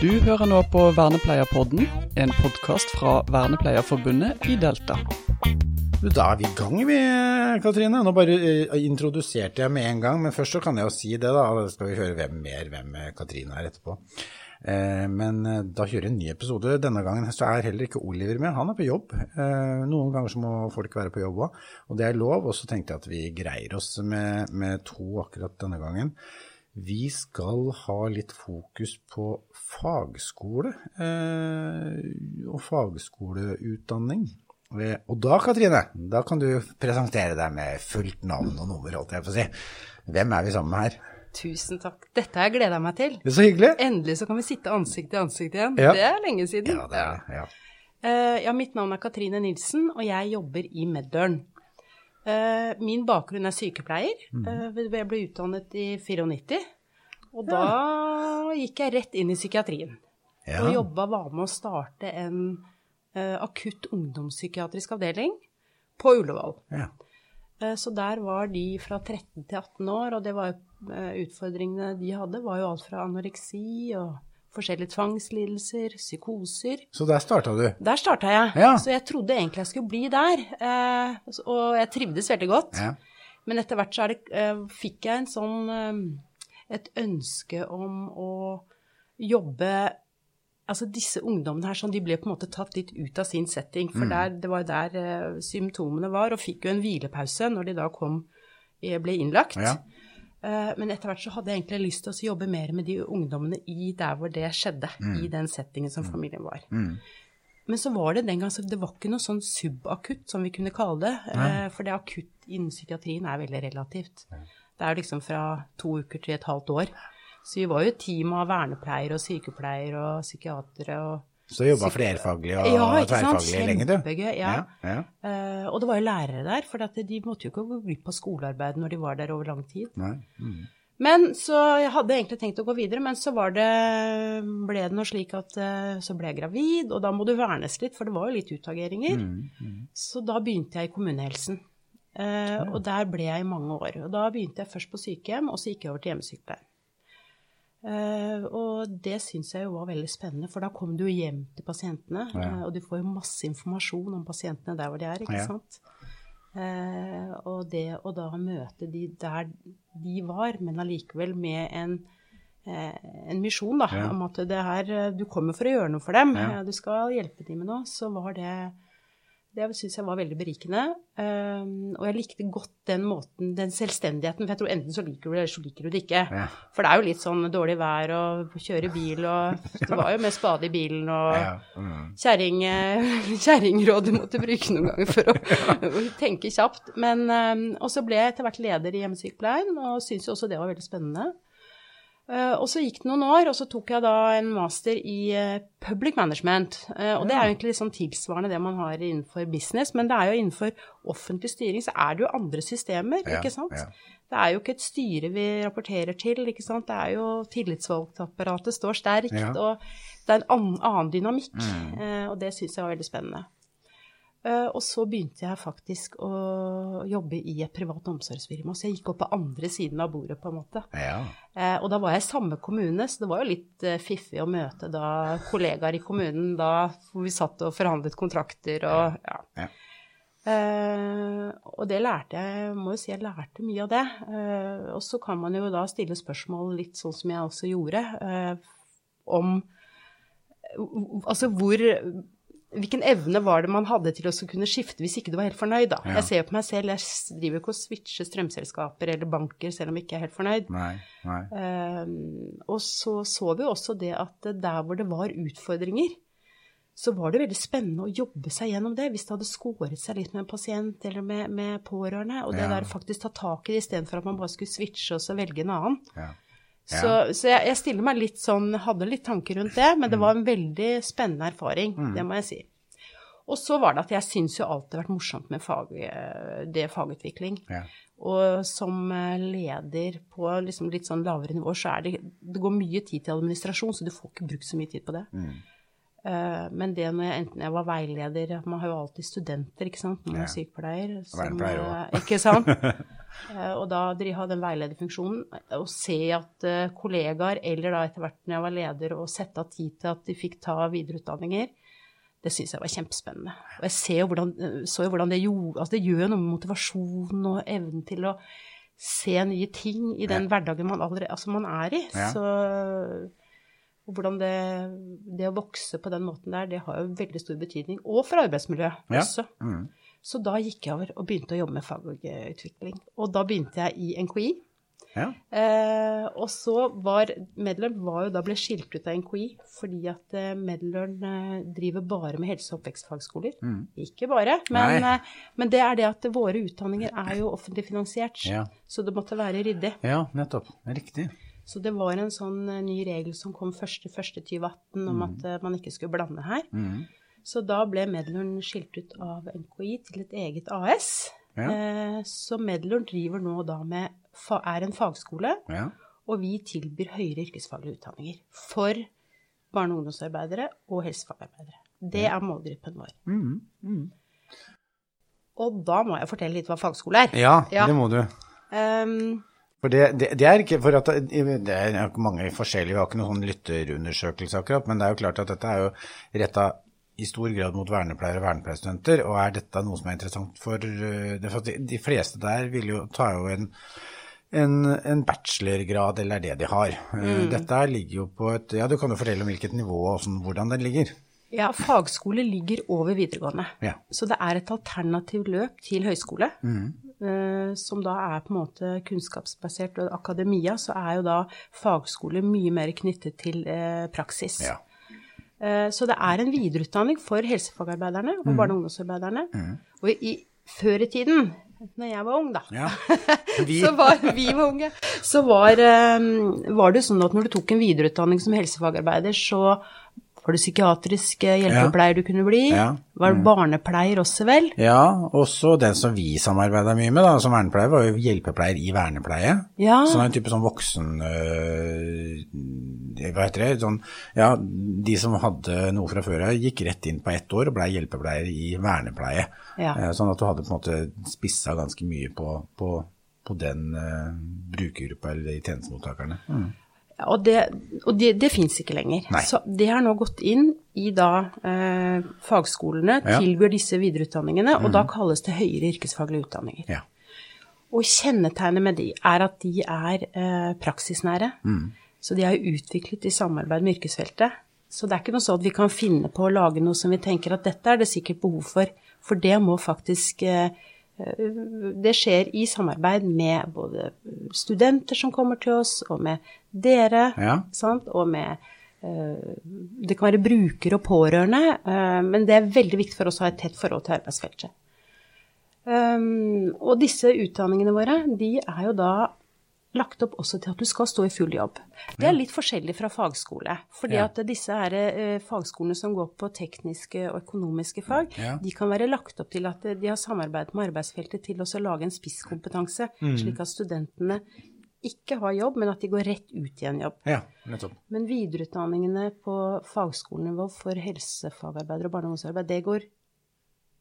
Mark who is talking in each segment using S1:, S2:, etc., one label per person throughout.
S1: Du hører nå på Vernepleierpodden, en podkast fra Vernepleierforbundet i Delta.
S2: Da er vi i gang, vi, Katrine. Nå bare uh, introduserte jeg med en gang, men først så kan jeg jo si det, da. Da skal vi høre hvem mer hvem Katrine er etterpå. Uh, men da kjører vi en ny episode. Denne gangen så er heller ikke Oliver med, han er på jobb. noen ganger så må folk være på jobb òg, og det er lov. Og så tenkte jeg at vi greier oss med, med to akkurat denne gangen. Vi skal ha litt fokus på fagskole og fagskoleutdanning. Og da, Katrine, da kan du presentere deg med fullt navn og nummer, holdt jeg på å si. Hvem er vi sammen med her?
S3: Tusen takk. Dette har jeg gleda meg til.
S2: Det er Så hyggelig.
S3: Endelig så kan vi sitte ansikt til ansikt igjen.
S2: Ja.
S3: Det er lenge siden.
S2: Ja, det er det. Ja.
S3: Uh, ja, mitt navn er Katrine Nilsen, og jeg jobber i Meddøren. Uh, min bakgrunn er sykepleier. Eh, jeg ble utdannet i 94. Og da gikk jeg rett inn i psykiatrien.
S2: Ja.
S3: Og jobba, var med å starte en uh, akutt ungdomspsykiatrisk avdeling på Ullevål.
S2: Ja.
S3: Eh, Så der var de fra 13 til 18 år, og det var jo eh, utfordringene de hadde, var jo alt fra anoreksi og forskjellige tvangslidelser, psykoser.
S2: Så der starta du.
S3: Der starta jeg,
S2: Ja.
S3: så jeg trodde egentlig jeg skulle bli der. Og jeg trivdes veldig godt.
S2: Ja.
S3: Men etter hvert så det, fikk jeg en sånn et ønske om å jobbe Altså disse ungdommene her, sånn, de ble på en måte tatt litt ut av sin setting. For
S2: Mm.
S3: der, det var der eh, symptomene var, og fikk jo en hvilepause når de da kom, eh, ble innlagt.
S2: Ja.
S3: Eh, men etter hvert så hadde jeg egentlig lyst til å jobbe mer med de ungdommene i der hvor det skjedde. I den settingen som familien var.
S2: Mm.
S3: Men så var det den gang, så det var ikke noe sånn subakutt, som vi kunne kalle det. Eh, for det akutt innen psykiatrien er veldig relativt. Det er liksom fra to uker til et halvt år. Så vi var jo et team av vernepleiere og sykepleiere og psykiatere og
S2: Så jobba flerfaglig og
S3: Ja,
S2: tverrfaglig lenge, du.
S3: Kjempegøy, ja.
S2: ja.
S3: Uh, og det var jo lærere der, for at de måtte jo ikke gå glipp av skolearbeid når de var der over lang tid.
S2: Nei. Mm.
S3: Men så jeg hadde egentlig tenkt å gå videre, men så var det, ble det noe slik at eh, så ble jeg gravid, og da må du vernes litt, for det var jo litt utageringer.
S2: Mm.
S3: Så da begynte jeg i kommunehelsen. Eh, Og der ble jeg i mange år. Og da begynte jeg først på sykehjem, og så gikk jeg over til hjemmesykepleier. Eh, og det syns jeg jo var veldig spennende, for da kom du jo hjem til pasientene,
S2: Ja.
S3: eh, og du får jo masse informasjon om pasientene der hvor de er, ikke
S2: Ja.
S3: sant. Eh, og det å da møte de der de var, men allikevel med en, eh, en misjon, da,
S2: Ja.
S3: om at det her eh, Du kommer for å gjøre noe for dem,
S2: Ja.
S3: eh, du skal hjelpe dem med noe, så var det det syns jeg var veldig berikende. Um, og jeg likte godt den måten, den selvstendigheten. For jeg tror enten så liker du det, eller så liker du det ikke.
S2: Ja.
S3: For det er jo litt sånn dårlig vær og kjøre bil og Det var jo med spade i bilen og
S2: Ja. Mm.
S3: kjerringråd du måtte bruke noen ganger for å, tenke kjapt. Men, um, og så ble jeg etter hvert leder i hjemmesykepleien, og syntes jo også det var veldig spennende. Eh, og så gikk det noen år, og så tok jeg da en master i eh, public management. Eh, og det er jo egentlig litt sånn tilsvarende det man har innenfor business, men det er jo innenfor offentlig styring så er det jo andre systemer,
S2: Ja,
S3: ikke sant?
S2: ja.
S3: Det er jo ikke et styre vi rapporterer til, ikke sant. Det er jo tillitsvalgtapparatet står sterkt,
S2: Ja.
S3: og det er en annen, dynamikk.
S2: Mm.
S3: Og det syns jeg var veldig spennende. Eh, og så begynte jeg faktisk å jobbe i et privat omsorgsfirma, så jeg gikk opp på andre siden av bordet, på en måte.
S2: Ja.
S3: Eh, og da var jeg i samme kommune, så det var jo litt eh, fiffig å møte da kollegaer i kommunen da hvor vi satt og forhandlet kontrakter og ja.
S2: Ja.
S3: Uh, og det lærte jeg, jeg må jo si jeg lærte mye av det. Uh, og så kan man jo da stille spørsmål litt sånn som jeg også gjorde, uh, om altså hvor Hvilken evne var det man hadde til å kunne skifte hvis ikke du var helt fornøyd, da?
S2: Ja.
S3: Jeg ser jo på meg selv, jeg driver ikke og switcher strømselskaper eller banker selv om jeg ikke er helt fornøyd.
S2: Nei. Nei.
S3: Um, og så så vi også det at der hvor det var utfordringer, så var det veldig spennende å jobbe seg gjennom det, hvis det hadde skåret seg litt med en pasient eller med, med pårørende. Og det
S2: Ja.
S3: der faktisk ta tak i det istedenfor at man bare skulle switche og så velge en annen.
S2: Ja.
S3: Så, så jeg, jeg stiller meg litt sånn, hadde litt tanker rundt det, men det var en veldig spennende erfaring, det må jeg si. Og så var det at jeg syns jo alltid har vært morsomt med fag, eh, det fagutvikling.
S2: Ja.
S3: Og som eh, leder på liksom litt sånn lavere nivå, så er det Det går mye tid til administrasjon, så du får ikke brukt så mye tid på det.
S2: Mm.
S3: Eh, Men det når jeg, enten jeg var veileder Man har jo alltid studenter, ikke sant, Man er
S2: Ja.
S3: er sykepleier. som, eh, Ikke sant? Eh, Og da de ha den veilederfunksjonen, og se at kollegaer, eller da etter hvert når jeg var leder, og sette av tid til at de fikk ta videreutdanninger, det syns jeg var kjempespennende. Og jeg ser jo hvordan, så jo hvordan det gjorde Altså det gjør noe med motivasjonen og evnen til å se nye ting i den hverdagen man allerede altså man er i.
S2: Ja.
S3: Så og hvordan det, det å vokse på den måten der, det har jo veldig stor betydning. Og for arbeidsmiljøet
S2: Ja.
S3: også.
S2: Mm.
S3: Så da gikk jeg over og begynte å jobbe med fagutvikling. Og da begynte jeg i NKI.
S2: Ja.
S3: Eh, og så var Medlern var jo da ble skilt ut av NKI fordi at eh, Medlern eh, driver bare med helse- og oppvekstfagskoler. Ikke bare, men,
S2: Mm.
S3: Eh, men det er det at våre utdanninger er jo offentlig finansiert.
S2: Ja.
S3: Så det måtte være ryddig.
S2: ja, nettopp. Riktig.
S3: Så det var en sånn eh, ny regel som kom 1.1.2018 om at eh, man ikke skulle blande her.
S2: Mm.
S3: Så da ble Medlern skilt ut av NKI til et eget AS.
S2: Ja.
S3: Eh, så Medlern driver nå da med er en fagskole,
S2: Ja.
S3: og vi tilbyr høyere yrkesfaglige utdanninger for barne- og ungdomsarbeidere og helsefagarbeidere. Det er målgruppen vår.
S2: Mm.
S3: Og da må jeg fortelle litt hva fagskole er.
S2: Ja,
S3: Ja.
S2: det må du.
S3: Ehm,
S2: For det, det, det er ikke for at det, er mange forskjellige, vi har ikke noen sånn lytterundersøkelse akkurat, men det er jo klart at dette er jo retta i stor grad mot vernepleiere og vernepleierstudenter, og er dette noe som er interessant for det, for de, de fleste der vil jo ta jo en en, en bachelorgrad, eller er det de har. Mm. Dette ligger jo på et Ja, du kan jo fortelle om hvilket nivå og sånn, hvordan den ligger.
S3: ja, fagskole ligger over videregående.
S2: Ja.
S3: Så det er et alternativt løp til høyskole, eh, som da er på en måte kunnskapsbasert. Og akademia så er jo da fagskole mye mer knyttet til eh, praksis.
S2: Ja.
S3: Eh, Så det er en videreutdanning for helsefagarbeiderne og barne- og ungdomsarbeiderne. Og i, før i tiden, når jeg var ung, da,
S2: ja. Vi,
S3: så var vi var unge, så var, eh, var det sånn at når du tok en videreutdanning som helsefagarbeider, så var det psykiatrisk eh, hjelpepleier du kunne bli.
S2: Ja.
S3: Var det barnepleier også, vel?
S2: ja, også den som vi samarbeida mye med da, som vernepleier, var jo hjelpepleier i vernepleie.
S3: Ja.
S2: Sånn en type sånn voksen øh, Hva heter det? Sånn, ja, de som hadde noe fra før av, gikk rett inn på ett år og blei hjelpepleier i vernepleie.
S3: Ja.
S2: Eh, Sånn at du hadde på en måte spissa ganske mye på, på, på den øh, brukergruppa eller de tjenestemottakerne. Mm.
S3: Og det, og det, det fins ikke lenger.
S2: Nei.
S3: Så det har nå gått inn i da eh, fagskolene,
S2: Ja. Mm.
S3: tilbyr disse videreutdanningene, og da kalles det høyere yrkesfaglige utdanninger.
S2: Ja.
S3: Og kjennetegnet med de er at de er eh, praksisnære.
S2: Mm.
S3: Så de er utviklet i samarbeid med yrkesfeltet. Så det er ikke noe sånn at vi kan finne på å lage noe som vi tenker at dette er det sikkert behov for. For det må faktisk eh, eh, Det skjer i samarbeid med både studenter som kommer til oss, og med dere,
S2: Ja.
S3: sant? og med eh, Det kan være brukere og pårørende, eh, men det er veldig viktig for oss å ha et tett forhold til arbeidsfeltet. Um, og disse utdanningene våre, de er jo da lagt opp også til at du skal stå i full jobb. Det er litt forskjellig fra fagskole. fordi
S2: Ja.
S3: at disse er, eh, fagskolene som går på tekniske og økonomiske fag,
S2: Ja.
S3: de kan være lagt opp til at eh, de har samarbeidet med arbeidsfeltet til å lage en spisskompetanse,
S2: Mm.
S3: slik at studentene ikke har jobb, men at de går rett ut i en jobb.
S2: ja, nettopp.
S3: Men videreutdanningene på fagskolenivå for helsefagarbeidere og barne- det går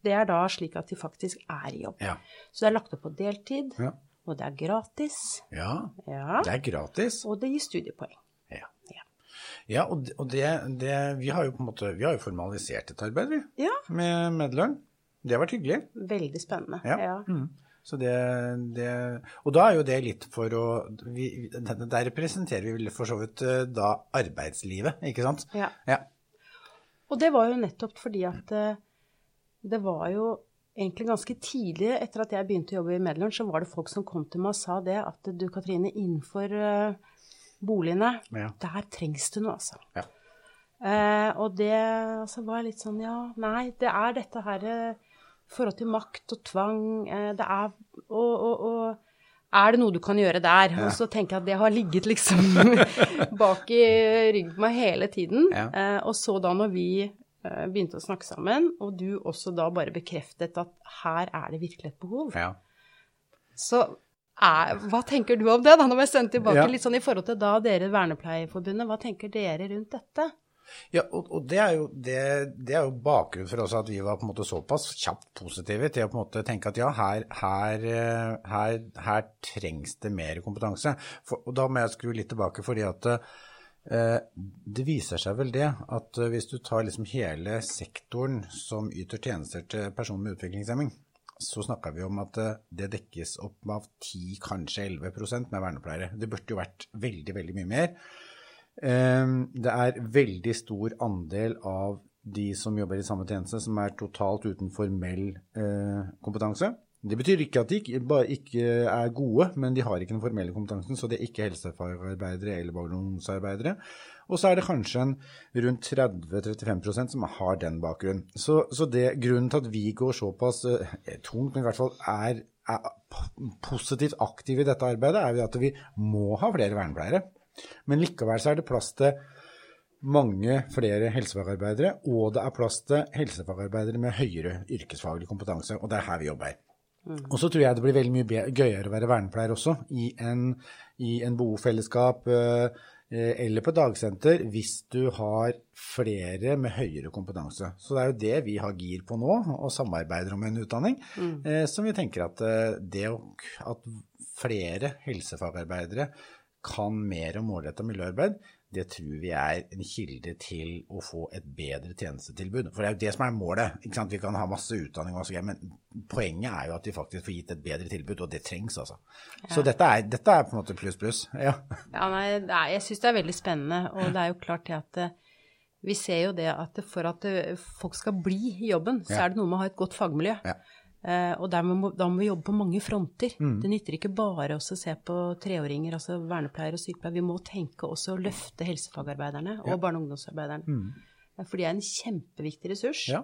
S3: Det er da slik at de faktisk er i jobb.
S2: Ja.
S3: Så det er lagt opp på deltid,
S2: Ja.
S3: og det er gratis.
S2: ja.
S3: Ja.
S2: Det er gratis.
S3: Og det gir studiepoeng.
S2: Ja.
S3: Ja.
S2: Ja, og, det, og det, det Vi har jo på en måte Vi har jo formalisert et arbeid, vi,
S3: Ja.
S2: med medlønn. Det har vært hyggelig.
S3: Veldig spennende.
S2: Ja.
S3: Ja.
S2: Mm. Så det, det Og da er jo det litt for å vi, Der representerer vi vel for så vidt eh, da arbeidslivet, ikke sant?
S3: Ja.
S2: Ja.
S3: Og det var jo nettopp fordi at eh, det var jo egentlig ganske tidlig etter at jeg begynte å jobbe i Medlund, så var det folk som kom til meg og sa det at du Katrine, innenfor eh, boligene,
S2: Ja.
S3: der trengs det noe, altså.
S2: Ja.
S3: Eh, og det altså, var litt sånn, ja, nei, det er dette her eh, forhold til makt og tvang, eh, det er, og, og, og er det noe du kan gjøre der? Og så tenker jeg at det har ligget liksom bak i ryggen på meg hele tiden.
S2: Ja.
S3: Eh, og så da når vi eh, begynte å snakke sammen, og du også da bare bekreftet at her er det virkelig et behov,
S2: ja.
S3: så er, hva tenker du om det, da, når vi er sendt tilbake
S2: Ja.
S3: litt sånn i forhold til da dere Vernepleierforbundet, hva tenker dere rundt dette?
S2: Ja, og, og det, er jo, det, det er jo bakgrunnen for at vi var på en måte såpass kjapt positive til å på en måte tenke at ja, her, her, eh, her, her trengs det mer kompetanse. For, og da må jeg skru litt tilbake, fordi at eh, det viser seg vel det at eh, hvis du tar liksom hele sektoren som yter tjenester til personer med utviklingshemming, så snakker vi om at det dekkes opp av 10, kanskje 11% med vernepleiere. Det burde jo vært veldig, veldig mye mer. Ehm, det er veldig stor andel av de som jobber i samme tjeneste, som er totalt uten formell eh, kompetanse. Det betyr ikke at de ikke, er gode, men de har ikke den formelle kompetansen, så det er ikke helsefagarbeidere eller barndomsarbeidere. og så er det kanskje en rundt 30-35% som har den bakgrunnen. Så, så det, grunnen til at vi går såpass eh, tungt, men i hvert fall er, er positivt aktive i dette arbeidet, er at vi må ha flere vernepleiere. Men likevel så er det plass til mange flere helsefagarbeidere, og det er plass til helsefagarbeidere med høyere yrkesfaglig kompetanse. Og det er her vi jobber. Mm. Og så tror jeg det blir veldig mye gøyere å være vernepleier også, i en, i en bofellesskap eh, eller på dagsenter, hvis du har flere med høyere kompetanse. Så det er jo det vi har gir på nå, og samarbeider om en utdanning, mm. eh, som vi tenker at eh, det at flere helsefagarbeidere kan mer om målretta miljøarbeid, det tror vi er en kilde til å få et bedre tjenestetilbud. For det er jo det som er målet. ikke sant? Vi kan ha masse utdanning, og så, men poenget er jo at vi faktisk får gitt et bedre tilbud, og det trengs, altså. Ja. Så dette er, dette er, på en måte pluss, pluss. Ja,
S3: ja nei, jeg syns det er veldig spennende, og det er jo klart det at eh, vi ser jo det at for at eh, folk skal bli i jobben, så er det noe med å ha et godt fagmiljø. Ja. Uh, og må, da må vi jobbe på mange fronter. Mm. Det nytter ikke bare å se på treåringer, altså vernepleiere og sykepleiere. Vi må tenke også å løfte helsefagarbeiderne og ja. barne- og ungdomsarbeiderne. Mm. For de er en kjempeviktig ressurs. Ja.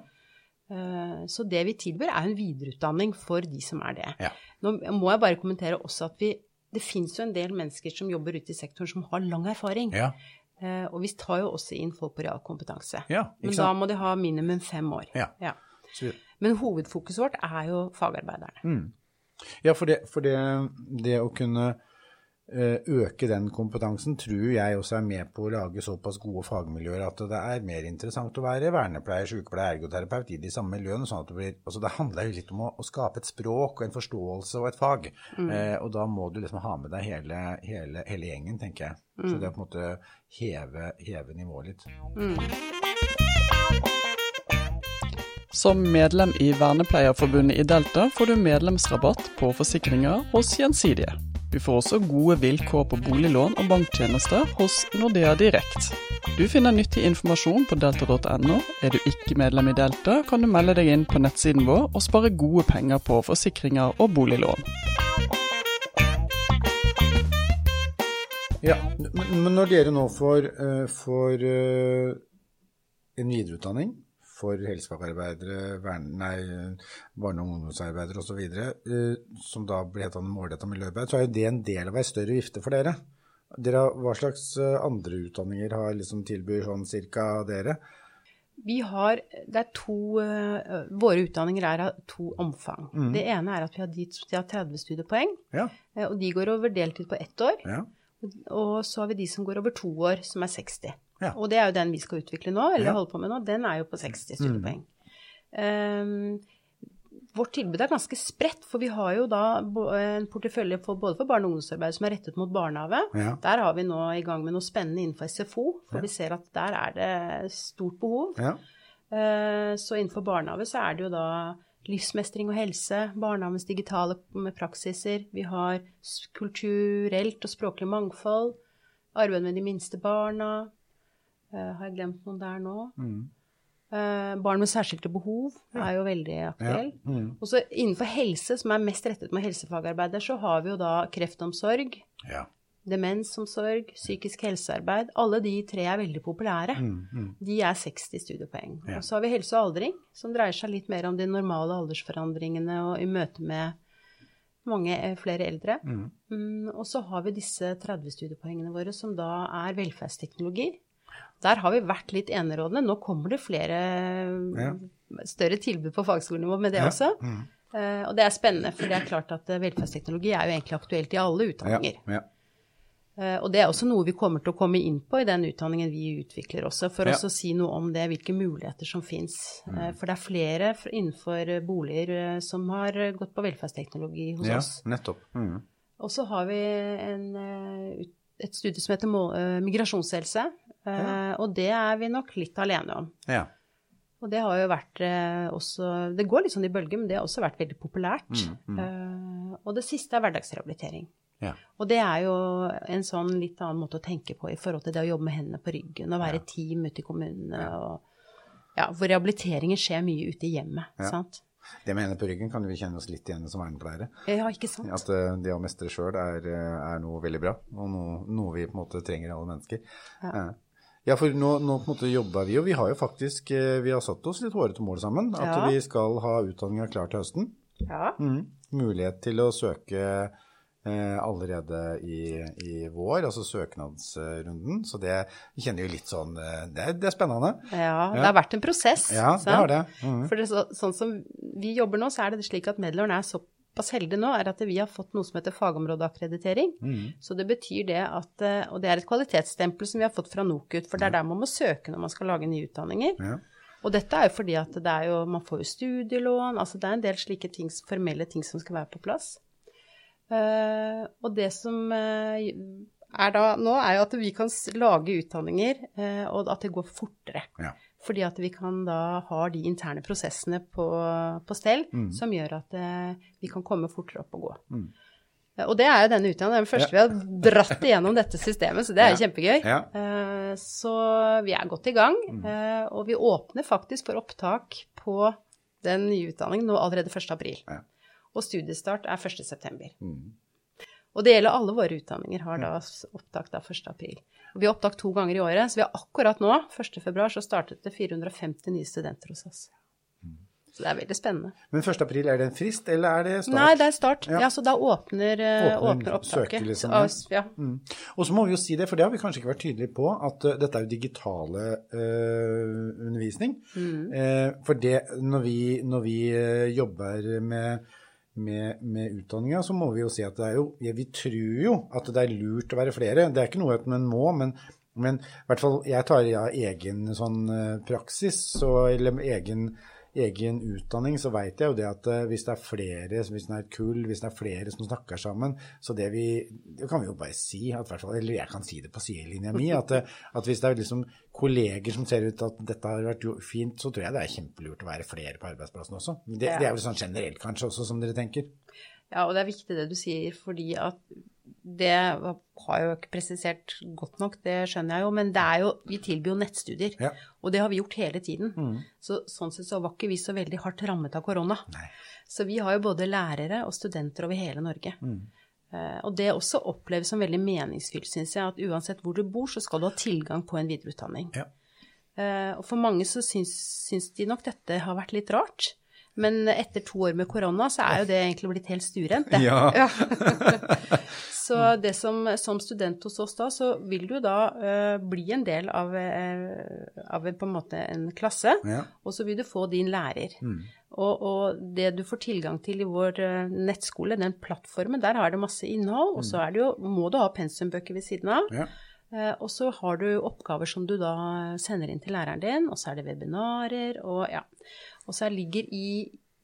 S3: Uh, så det vi tilbyr, er en videreutdanning for de som er det. Ja. Nå må jeg bare kommentere også at vi, det fins jo en del mennesker som jobber ute i sektoren som har lang erfaring. Ja. og vi tar jo også inn folk på realkompetanse. Men da må de ha minimum fem år. Ja. Men hovedfokuset vårt er jo fagarbeiderne. Mm.
S2: Ja, for, det, for det, det, å kunne eh, øke den kompetansen tror jeg også er med på å lage såpass gode fagmiljøer at det er mer interessant å være vernepleier, sykepleier, ergoterapeut i de samme miljøene. sånn at Det blir, altså det handler jo litt om å, å, skape et språk og en forståelse og et fag. Mm. Eh, og da må du liksom ha med deg hele, hele, hele gjengen, tenker jeg. Mm. Så det er på en måte heve, heve nivået litt. Mm.
S1: Som medlem i Vernepleierforbundet i Delta får du medlemsrabatt på forsikringer hos Gjensidige. Du får også gode vilkår på boliglån og banktjenester hos Nordea Direkt. Du finner nyttig informasjon på delta.no. Er du ikke medlem i Delta, kan du melde deg inn på nettsiden vår og spare gode penger på forsikringer og boliglån.
S2: Ja, men når dere nå får, eh, får eh, en videreutdanning for helsefagarbeidere, barne- og ungdomsarbeidere osv., eh, som da blir hett målretta miljøarbeid, så er jo det en del av ei større vifte for dere. dere. Hva slags eh, andre utdanninger har liksom tilbyr sånn cirka dere?
S3: Vi har, det er to, uh, Våre utdanninger er av to omfang. Mm. Det ene er at vi har de som har 30 studiepoeng. Ja. Og de går over deltid på ett år. Ja. Og så har vi de som går over to år, som er 60. Ja. Og det er jo den vi skal utvikle nå, eller ja. holde på med nå. Den er jo på 60 mm. studiepoeng. Mm. Um, vårt tilbud er ganske spredt, for vi har jo da en portefølje for, både for barne- og ungdomsarbeid som er rettet mot barnehage. Ja. Der har vi nå i gang med noe spennende innenfor SFO, for vi ser at der er det stort behov. Uh, så innenfor barnehage så er det jo da livsmestring og helse, barnehagens digitale praksiser. Vi har kulturelt og språklig mangfold, arbeid med de minste barna, har jeg glemt noen der nå? Mm. Uh, barn med særskilte behov ja. er jo veldig aktuell. Ja. Mm. Og så innenfor helse, som er mest rettet med helsefagarbeider, så har vi jo da kreftomsorg, ja. demensomsorg, psykisk helsearbeid. Alle de tre er veldig populære. Mm. mm. De er 60 studiepoeng. Og så har vi helse og aldring, som dreier seg litt mer om de normale aldersforandringene og i møte med mange eh, flere eldre. Mm. mm og så har vi disse 30 studiepoengene våre, som da er velferdsteknologi. Der har vi vært litt enerådende. Nå kommer det flere ja. større tilbud på fagskolenivå med det ja. også. Mm. Uh, og det er spennende, for det er klart at eh, velferdsteknologi er jo egentlig aktuelt i alle utdanninger. Ja. Uh, Og det er også noe vi kommer til å komme inn på i den utdanningen vi utvikler også, for
S2: Ja.
S3: også å si noe om det, hvilke muligheter som fins.
S2: Mm.
S3: For det er flere innenfor boliger som har gått på velferdsteknologi hos
S2: Ja,
S3: oss.
S2: nettopp. Mm.
S3: Og så har vi en, et studie som heter migrasjonshelse, eh, og det er vi nok litt alene om.
S2: Ja.
S3: Og det har jo vært eh, også Det går litt sånn i bølger, men det har også vært veldig populært.
S2: Mm,
S3: Eh, og det siste er hverdagsrehabilitering.
S2: ja.
S3: Og det er jo en sånn litt annen måte å tenke på i forhold til det å jobbe med hendene på ryggen og være team ute i kommunene. Og, ja, hvor rehabiliteringen skjer mye ute i hjemmet.
S2: Ja.
S3: sant?
S2: Det med hendene på ryggen kan vi kjenne oss litt igjen som vernepleiere.
S3: Ja, ikke sant?
S2: At det å mestre sjøl er, er noe veldig bra, og noe, noe vi på en måte trenger alle mennesker.
S3: Ja.
S2: Ja, for nå, nå på en måte jobber vi, og vi har jo faktisk eh, vi har satt oss litt hårete mål sammen. At
S3: Ja.
S2: vi skal ha utdanninga klar til høsten.
S3: Ja.
S2: Mm. Mulighet til å søke eh, allerede i, i vår, altså søknadsrunden. Så det vi kjenner jo litt sånn eh, Det, det er spennende.
S3: Ja, det har vært en prosess.
S2: Ja, det har det. Mm.
S3: For det, så, sånn som vi jobber nå, så er det slik at Medløren er såpass heldig nå, er at vi har fått noe som heter fagområdeakkreditering.
S2: Mm.
S3: Så det betyr det at eh, Og det er et kvalitetsstempel som vi har fått fra NOKUT, for det er der man må søke når man skal lage nye utdanninger.
S2: Ja.
S3: Og dette er jo fordi at det er jo Man får jo studielån, altså det er en del slike ting, formelle ting som skal være på plass. Uh, og det som eh, er da nå, er jo at vi kan lage utdanninger, uh, og at det går fortere.
S2: Ja.
S3: Fordi at vi kan da ha de interne prosessene på, på stell
S2: Mm.
S3: som gjør at eh, vi kan komme fortere opp og gå.
S2: Mm.
S3: Eh, Og det er jo denne utdanningen, den første vi har dratt igjennom dette systemet, så det er
S2: Ja.
S3: kjempegøy.
S2: Ja.
S3: Eh, Så vi er godt i gang,
S2: Mm.
S3: eh, og vi åpner faktisk for opptak på den nye utdanningen nå allerede 1. april.
S2: Ja.
S3: Og studiestart er 1. september. Og det gjelder alle våre utdanninger, har da opptak da 1. april. Vi har opptak to ganger i året, så vi har akkurat nå, 1. februar, så startet det 450 nye studenter hos oss. Så det er veldig spennende.
S2: Men 1. april, er det en frist, eller er det start?
S3: Nei, det er start.
S2: Ja.
S3: Ja, så da åpner, eh,
S2: Åpner
S3: åpner opptaket.
S2: liksom, ja.
S3: ja.
S2: Mm. Og så må vi jo si det, for det har vi kanskje ikke vært tydelige på, at uh, dette er jo digitale uh, undervisning.
S3: Mm.
S2: Uh, for det, når vi, når vi jobber med, med, med utdanninga, så må vi jo si at det er jo ja, Vi tror jo at det er lurt å være flere. Det er ikke noe at man må, men, men i hvert fall jeg tar ja, egen sånn eh, praksis, så, eller egen egen utdanning, så vet jeg jo det at eh, hvis det er flere, hvis det er et kull, hvis det er flere som snakker sammen, så det vi Det kan vi jo bare si, at, eller jeg kan si det på sidelinja mi, at, eh, at hvis det er liksom kolleger som ser ut at dette har vært fint, så tror jeg det er kjempelurt å være flere på arbeidsplassen også. Det, det er vel sånn generelt kanskje også, som dere tenker?
S3: Ja, og det er viktig det du sier, fordi at det har jeg jo ikke presisert godt nok, det skjønner jeg jo, men det er jo, vi tilbyr jo nettstudier,
S2: Ja.
S3: og det har vi gjort hele tiden.
S2: Mm.
S3: Så sånn sett så var ikke vi så veldig hardt rammet av korona.
S2: Nei.
S3: Så vi har jo både lærere og studenter over hele Norge.
S2: Mm.
S3: Uh, og det også oppleves som veldig meningsfylt, syns jeg, at uansett hvor du bor, så skal du ha tilgang på en videreutdanning.
S2: Ja.
S3: Uh, og for mange så syns, syns de nok dette har vært litt rart. Men etter to år med korona, så er jo det egentlig blitt helt stuerent, det.
S2: Ja.
S3: så det som, som student hos oss da, så vil du da uh, bli en del av, uh, av en, på en måte en klasse,
S2: Ja.
S3: og så vil du få din lærer.
S2: Mm.
S3: Og, og det du får tilgang til i vår uh, nettskole, den plattformen, der har det masse innhold, og så er det jo, må du ha pensumbøker ved siden av.
S2: Ja.
S3: Eh, og så har du oppgaver som du da sender inn til læreren din, og så er det webinarer, og ja. Og så ligger i,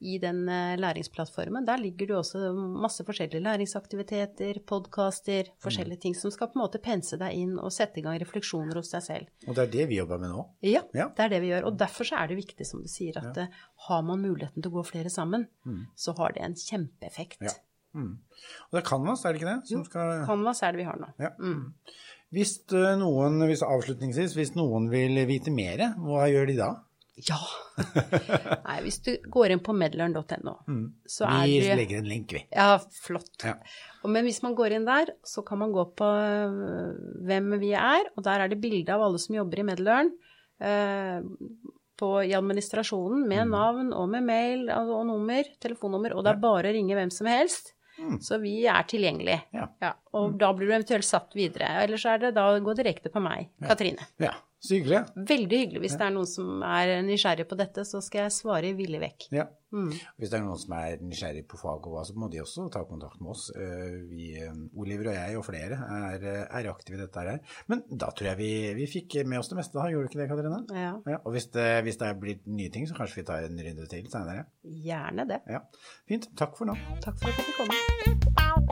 S3: i den eh, læringsplattformen, der ligger det også masse forskjellige læringsaktiviteter, podkaster, forskjellige ting som skal på en måte pense deg inn og sette i gang refleksjoner hos deg selv.
S2: Og det er det vi jobber med nå.
S3: Ja,
S2: Ja.
S3: det er det vi gjør. Og derfor så er det viktig, som du sier, at ja. har man muligheten til å gå flere sammen, så har det en kjempeeffekt.
S2: Ja. Mm. Og det er Canvas, er det ikke det? Som skal...
S3: Canvas er det vi har nå.
S2: Ja. Hvis eh, noen, hvis avslutningsvis, hvis noen vil vite mer, hva gjør de da?
S3: Ja! Nei, hvis du går inn på medlearn.no, så er
S2: Vi
S3: det
S2: legger en link, vi.
S3: Ja, flott.
S2: Ja.
S3: Men hvis man går inn der, så kan man gå på øh, hvem vi er, og der er det bilde av alle som jobber i Medlearn. eh, på, I administrasjonen, med
S2: Mm.
S3: navn og med mail og, nummer, telefonnummer, og det er bare å ringe hvem som helst. Så vi er tilgjengelige.
S2: Ja. Ja. Mm.
S3: og da blir du eventuelt satt videre. Eller så er det da gå direkte på meg, Katrine.
S2: Ja, Så hyggelig.
S3: Veldig hyggelig. Hvis det er noen som er nysgjerrig på dette, så skal jeg svare villig vekk.
S2: Ja. Hvis det er noen som er nysgjerrig på fag og hva, så må de også ta kontakt med oss. Eh, Vi, eh, Oliver og jeg og flere er, eh, er aktive i dette her. Men da tror jeg vi, vi fikk med oss det meste, da. Gjorde du ikke det, Katrine?
S3: Ja,
S2: Ja, og hvis det, hvis det er blitt nye ting, så kanskje vi tar en runde til senere.
S3: gjerne det.
S2: Ja. Fint. Takk for nå.
S3: Takk for at du fikk komme.